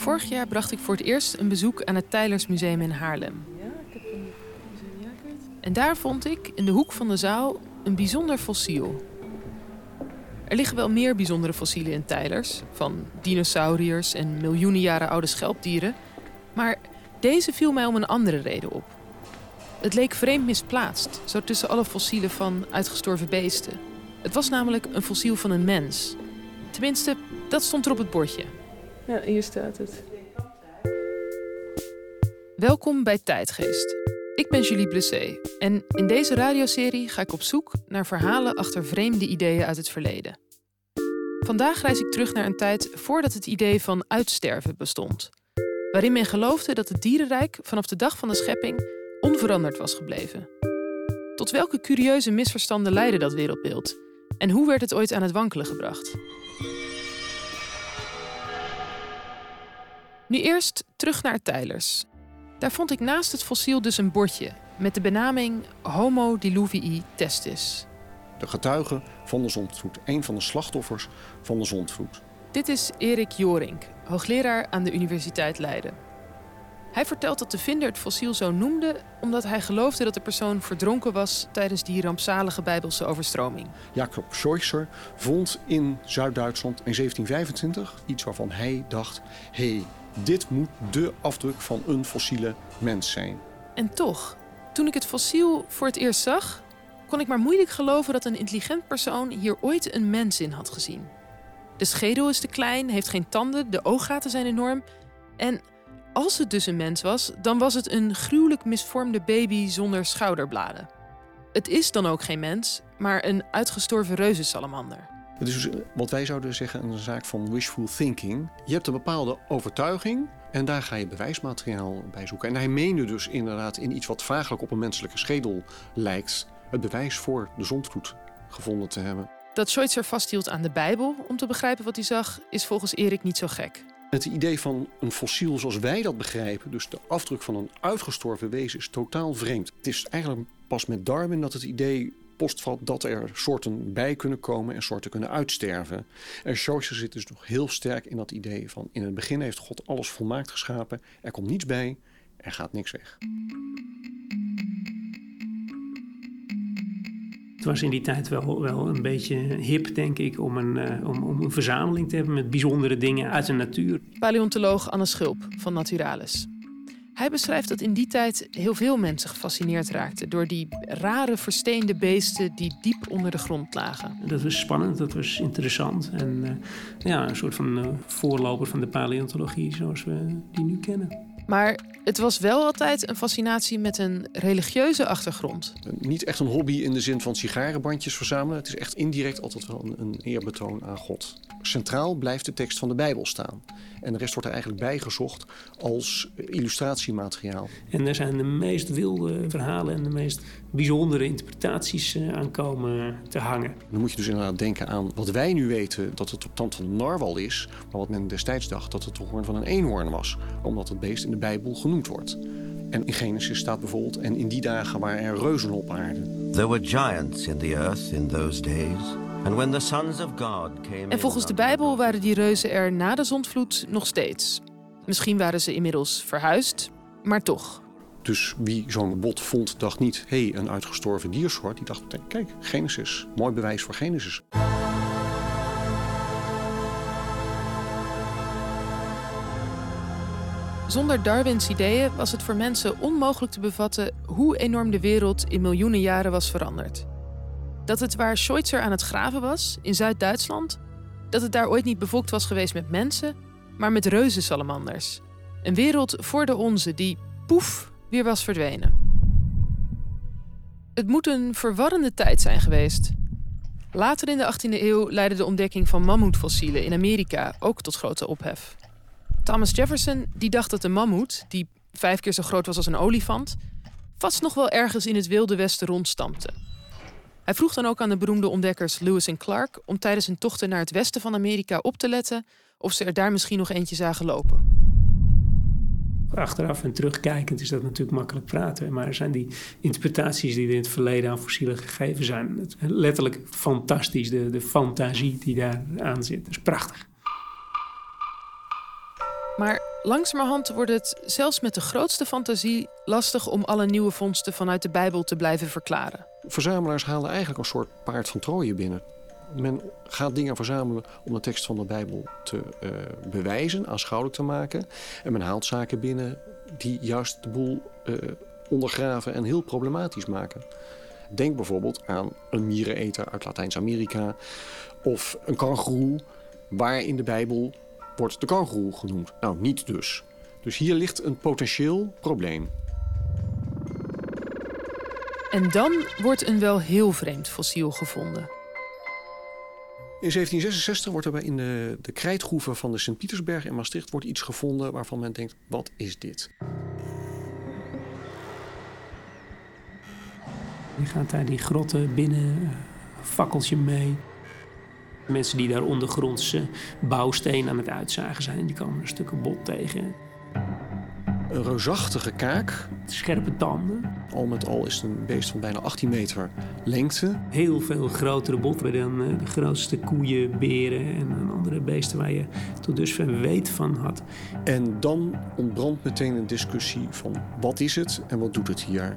Vorig jaar bracht ik voor het eerst een bezoek aan het Tylers Museum in Haarlem. Ja, ik heb een museumjacket. En daar vond ik in de hoek van de zaal een bijzonder fossiel. Er liggen wel meer bijzondere fossielen in Tylers, van dinosauriërs en miljoenen jaren oude schelpdieren. Maar deze viel mij om een andere reden op. Het leek vreemd misplaatst, zo tussen alle fossielen van uitgestorven beesten. Het was namelijk een fossiel van een mens. Tenminste, dat stond er op het bordje. Ja, hier staat het. Welkom bij Tijdgeest. Ik ben Julie Blessé en in deze radioserie ga ik op zoek naar verhalen achter vreemde ideeën uit het verleden. Vandaag reis ik terug naar een tijd voordat het idee van uitsterven bestond, waarin men geloofde dat het dierenrijk vanaf de dag van de schepping onveranderd was gebleven. Tot welke curieuze misverstanden leidde dat wereldbeeld en hoe werd het ooit aan het wankelen gebracht? Nu eerst terug naar Tylers. Daar vond ik naast het fossiel dus een bordje met de benaming Homo diluvii testis. De getuige van de zondvloed, een van de slachtoffers van de zondvloed. Dit is Erik Jorink, hoogleraar aan de Universiteit Leiden. Hij vertelt dat de vinder het fossiel zo noemde omdat hij geloofde dat de persoon verdronken was tijdens die rampzalige Bijbelse overstroming. Jacob Scheuchzer vond in Zuid-Duitsland in 1725 iets waarvan hij dacht: hé, hey, dit moet de afdruk van een fossiele mens zijn. En toch, toen ik het fossiel voor het eerst zag, kon ik maar moeilijk geloven dat een intelligent persoon hier ooit een mens in had gezien. De schedel is te klein, heeft geen tanden, de ooggaten zijn enorm. En als het dus een mens was, dan was het een gruwelijk misvormde baby zonder schouderbladen. Het is dan ook geen mens, maar een uitgestorven reuzensalamander. Het is dus wat wij zouden zeggen een zaak van wishful thinking. Je hebt een bepaalde overtuiging en daar ga je bewijsmateriaal bij zoeken. En hij meende dus inderdaad in iets wat vaaglijk op een menselijke schedel lijkt... het bewijs voor de zondvloed gevonden te hebben. Dat Schweitzer vasthield aan de Bijbel om te begrijpen wat hij zag, is volgens Erik niet zo gek. Het idee van een fossiel zoals wij dat begrijpen, dus de afdruk van een uitgestorven wezen, is totaal vreemd. Het is eigenlijk pas met Darwin dat het idee postvalt dat er soorten bij kunnen komen en soorten kunnen uitsterven. En Scheuchzer zit dus nog heel sterk in dat idee van in het begin heeft God alles volmaakt geschapen, er komt niets bij, er gaat niks weg. Het was in die tijd wel, wel een beetje hip, denk ik, om een, uh, om, om een verzameling te hebben met bijzondere dingen uit de natuur. Paleontoloog Anne Schulp van Naturalis. Hij beschrijft dat in die tijd heel veel mensen gefascineerd raakten door die rare versteende beesten die diep onder de grond lagen. Dat was spannend, dat was interessant en uh, ja, een soort van uh, voorloper van de paleontologie zoals we die nu kennen. Maar het was wel altijd een fascinatie met een religieuze achtergrond. Niet echt een hobby in de zin van sigarenbandjes verzamelen. Het is echt indirect altijd wel een, een eerbetoon aan God. Centraal blijft de tekst van de Bijbel staan. En de rest wordt er eigenlijk bijgezocht als illustratiemateriaal. En er zijn de meest wilde verhalen en de meest bijzondere interpretaties aan komen te hangen. Dan moet je dus inderdaad denken aan wat wij nu weten dat het op tand van een narwal is. Maar wat men destijds dacht dat het de hoorn van een eenhoorn was. Omdat het beest in de Bijbel genoemd wordt. En in Genesis staat bijvoorbeeld, en in die dagen waren er reuzen op aarde. There were giants in the earth in those days. And when the sons of God came En volgens de Bijbel waren die reuzen er na de zondvloed nog steeds. Misschien waren ze inmiddels verhuisd, maar toch. Dus wie zo'n bot vond, dacht niet, hé, hey, een uitgestorven diersoort. Die dacht, kijk, Genesis, mooi bewijs voor Genesis. Zonder Darwins ideeën was het voor mensen onmogelijk te bevatten hoe enorm de wereld in miljoenen jaren was veranderd. Dat het waar Schweitzer aan het graven was, in Zuid-Duitsland, dat het daar ooit niet bevolkt was geweest met mensen, maar met reuzensalamanders. Een wereld voor de onze die, poef, weer was verdwenen. Het moet een verwarrende tijd zijn geweest. Later in de 18e eeuw leidde de ontdekking van mammoetfossielen in Amerika ook tot grote ophef. Thomas Jefferson die dacht dat de mammoet, die vijf keer zo groot was als een olifant, vast nog wel ergens in het Wilde Westen rondstampte. Hij vroeg dan ook aan de beroemde ontdekkers Lewis en Clark om tijdens hun tochten naar het westen van Amerika op te letten of ze er daar misschien nog eentje zagen lopen. Achteraf en terugkijkend is dat natuurlijk makkelijk praten. Maar er zijn die interpretaties die er in het verleden aan fossielen gegeven zijn. Letterlijk fantastisch. De, de fantasie die daar aan zit. Dat is prachtig. Maar langzamerhand wordt het zelfs met de grootste fantasie lastig om alle nieuwe vondsten vanuit de Bijbel te blijven verklaren. Verzamelaars halen eigenlijk een soort paard van Troje binnen. Men gaat dingen verzamelen om de tekst van de Bijbel te uh, bewijzen, aanschouwelijk te maken. En men haalt zaken binnen die juist de boel uh, ondergraven en heel problematisch maken. Denk bijvoorbeeld aan een miereneter uit Latijns-Amerika of een kangoeroe, waar in de Bijbel wordt de kangoeroe genoemd. Nou, niet dus. Dus hier ligt een potentieel probleem. En dan wordt een wel heel vreemd fossiel gevonden. In 1766 wordt er in de, de krijtgroeven van de Sint-Pietersberg in Maastricht wordt iets gevonden waarvan men denkt: wat is dit? Je gaat daar die grotten binnen, fakkeltje mee. Mensen die daar ondergrondse bouwsteen aan het uitzagen zijn, die komen er stukken bot tegen. Een reusachtige kaak. Scherpe tanden. Al met al is het een beest van bijna 18 meter lengte. Heel veel grotere botten dan eh, de grootste koeien, beren en andere beesten waar je tot dusver weet van had. En dan ontbrandt meteen een discussie van wat is het en wat doet het hier?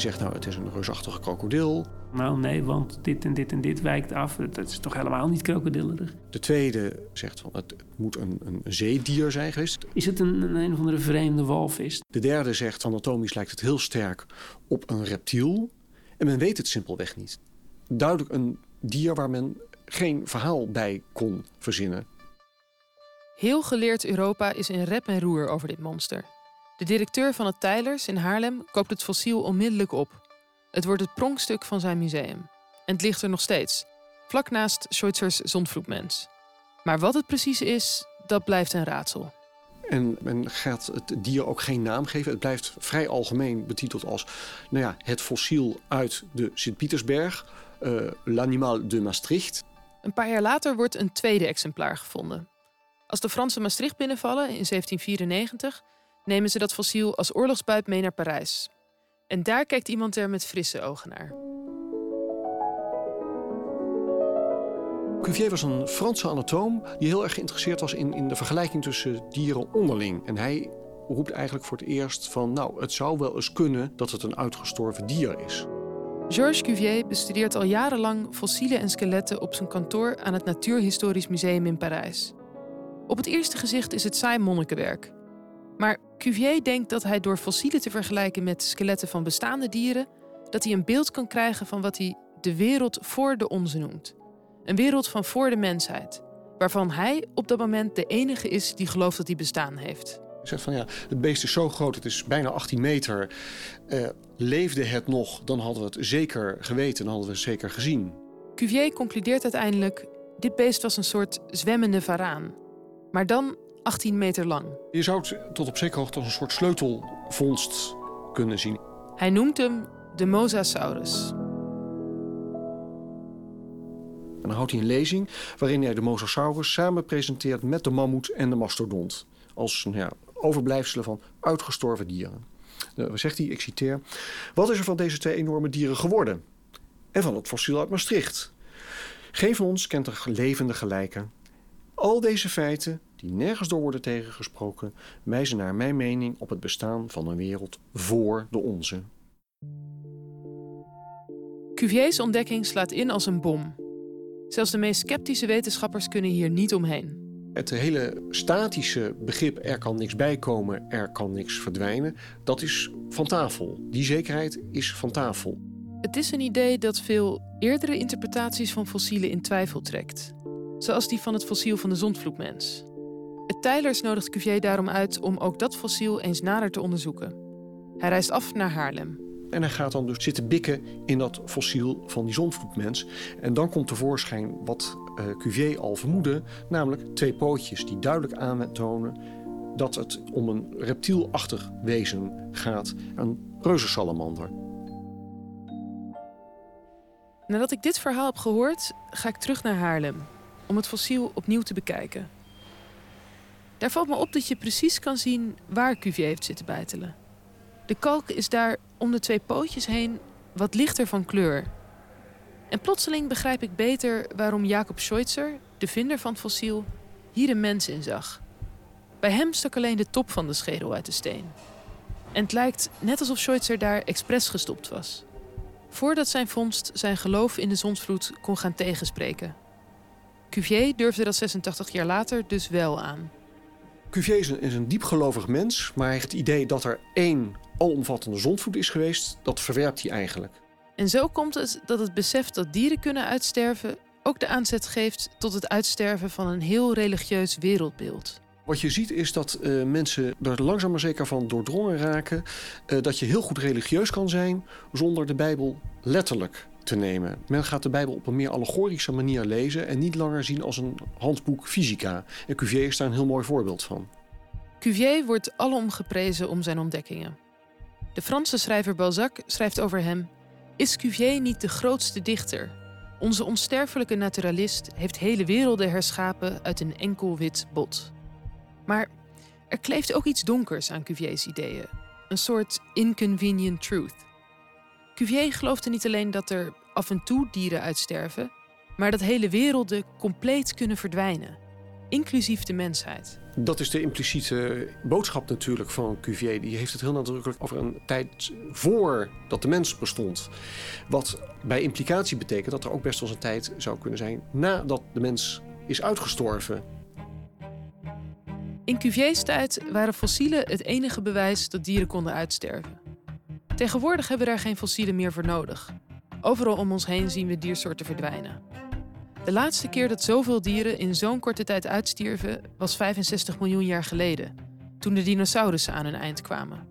Zegt nou het is een reusachtige krokodil. Nou nee, want dit en dit en dit wijkt af. Dat is toch helemaal niet krokodillerig? De tweede zegt van het moet een, een zeedier zijn geweest. Is het een, een, een of andere vreemde walvis? De derde zegt anatomisch lijkt het heel sterk op een reptiel. En men weet het simpelweg niet. Duidelijk een dier waar men geen verhaal bij kon verzinnen. Heel geleerd Europa is in rep en roer over dit monster. De directeur van het Teilers in Haarlem koopt het fossiel onmiddellijk op. Het wordt het pronkstuk van zijn museum. En het ligt er nog steeds, vlak naast Schweitzers zondvloedmens. Maar wat het precies is, dat blijft een raadsel. En men gaat het dier ook geen naam geven. Het blijft vrij algemeen betiteld als nou ja, het fossiel uit de Sint-Pietersberg, uh, l'animal de Maastricht. Een paar jaar later wordt een tweede exemplaar gevonden. Als de Fransen Maastricht binnenvallen in 1794, nemen ze dat fossiel als oorlogsbuit mee naar Parijs. En daar kijkt iemand er met frisse ogen naar. Cuvier was een Franse anatoom die heel erg geïnteresseerd was in, in de vergelijking tussen dieren onderling. En hij roept eigenlijk voor het eerst van, nou, het zou wel eens kunnen dat het een uitgestorven dier is. Georges Cuvier bestudeert al jarenlang fossielen en skeletten op zijn kantoor aan het Natuurhistorisch Museum in Parijs. Op het eerste gezicht is het saai monnikenwerk. Maar Cuvier denkt dat hij door fossielen te vergelijken met skeletten van bestaande dieren, dat hij een beeld kan krijgen van wat hij de wereld voor de onze noemt. Een wereld van voor de mensheid, waarvan hij op dat moment de enige is die gelooft dat hij bestaan heeft. Hij zegt van ja, het beest is zo groot, het is bijna 18 meter. Uh, leefde het nog, dan hadden we het zeker geweten, dan hadden we het zeker gezien. Cuvier concludeert uiteindelijk: dit beest was een soort zwemmende varaan. Maar dan 18 meter lang. Je zou het tot op zekere hoogte als een soort sleutelvondst kunnen zien. Hij noemt hem de Mosasaurus. En dan houdt hij een lezing waarin hij de Mosasaurus samen presenteert met de mammoet en de mastodont. Als ja, overblijfselen van uitgestorven dieren. Dan zegt hij, ik citeer... Wat is er van deze twee enorme dieren geworden? En van het fossiel uit Maastricht? Geen van ons kent er levende gelijken. Al deze feiten die nergens door worden tegengesproken, wijzen naar mijn mening op het bestaan van een wereld voor de onze. Cuvier's ontdekking slaat in als een bom. Zelfs de meest sceptische wetenschappers kunnen hier niet omheen. Het hele statische begrip er kan niks bijkomen, er kan niks verdwijnen, dat is van tafel. Die zekerheid is van tafel. Het is een idee dat veel eerdere interpretaties van fossielen in twijfel trekt. Zoals die van het fossiel van de zondvloedmens. Het Tylers nodigt Cuvier daarom uit om ook dat fossiel eens nader te onderzoeken. Hij reist af naar Haarlem. En hij gaat dan dus zitten bikken in dat fossiel van die zonvloedmens. En dan komt tevoorschijn wat uh, Cuvier al vermoedde, namelijk twee pootjes die duidelijk aantonen dat het om een reptielachtig wezen gaat, een reuzensalamander. Nadat ik dit verhaal heb gehoord, ga ik terug naar Haarlem om het fossiel opnieuw te bekijken. Daar valt me op dat je precies kan zien waar Cuvier heeft zitten bijtelen. De kalk is daar om de twee pootjes heen wat lichter van kleur. En plotseling begrijp ik beter waarom Jacob Schweitzer, de vinder van het fossiel, hier een mens in zag. Bij hem stak alleen de top van de schedel uit de steen. En het lijkt net alsof Schweitzer daar expres gestopt was. Voordat zijn vondst zijn geloof in de zonsvloed kon gaan tegenspreken. Cuvier durfde dat 86 jaar later dus wel aan. Cuvier is een, is een diepgelovig mens, maar hij heeft het idee dat er één alomvattende zondvloed is geweest, dat verwerpt hij eigenlijk. En zo komt het dat het besef dat dieren kunnen uitsterven ook de aanzet geeft tot het uitsterven van een heel religieus wereldbeeld. Wat je ziet is dat uh, mensen er langzaam maar zeker van doordrongen raken uh, dat je heel goed religieus kan zijn zonder de Bijbel letterlijk te nemen. Men gaat de Bijbel op een meer allegorische manier lezen en niet langer zien als een handboek fysica. En Cuvier is daar een heel mooi voorbeeld van. Cuvier wordt alom geprezen om zijn ontdekkingen. De Franse schrijver Balzac schrijft over hem: Is Cuvier niet de grootste dichter? Onze onsterfelijke naturalist heeft hele werelden herschapen uit een enkel wit bot. Maar er kleeft ook iets donkers aan Cuvier's ideeën. Een soort inconvenient truth. Cuvier geloofde niet alleen dat er af en toe dieren uitsterven, maar dat hele werelden compleet kunnen verdwijnen, inclusief de mensheid. Dat is de impliciete boodschap natuurlijk van Cuvier. Die heeft het heel nadrukkelijk over een tijd voordat de mens bestond. Wat bij implicatie betekent dat er ook best wel eens een tijd zou kunnen zijn nadat de mens is uitgestorven. In Cuvier's tijd waren fossielen het enige bewijs dat dieren konden uitsterven. Tegenwoordig hebben we daar geen fossielen meer voor nodig. Overal om ons heen zien we diersoorten verdwijnen. De laatste keer dat zoveel dieren in zo'n korte tijd uitstierven was 65 miljoen jaar geleden, toen de dinosaurussen aan hun eind kwamen.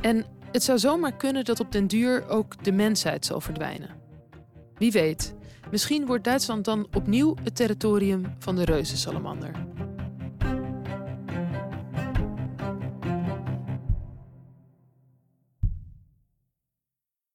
En het zou zomaar kunnen dat op den duur ook de mensheid zal verdwijnen. Wie weet, misschien wordt Duitsland dan opnieuw het territorium van de reuzensalamander.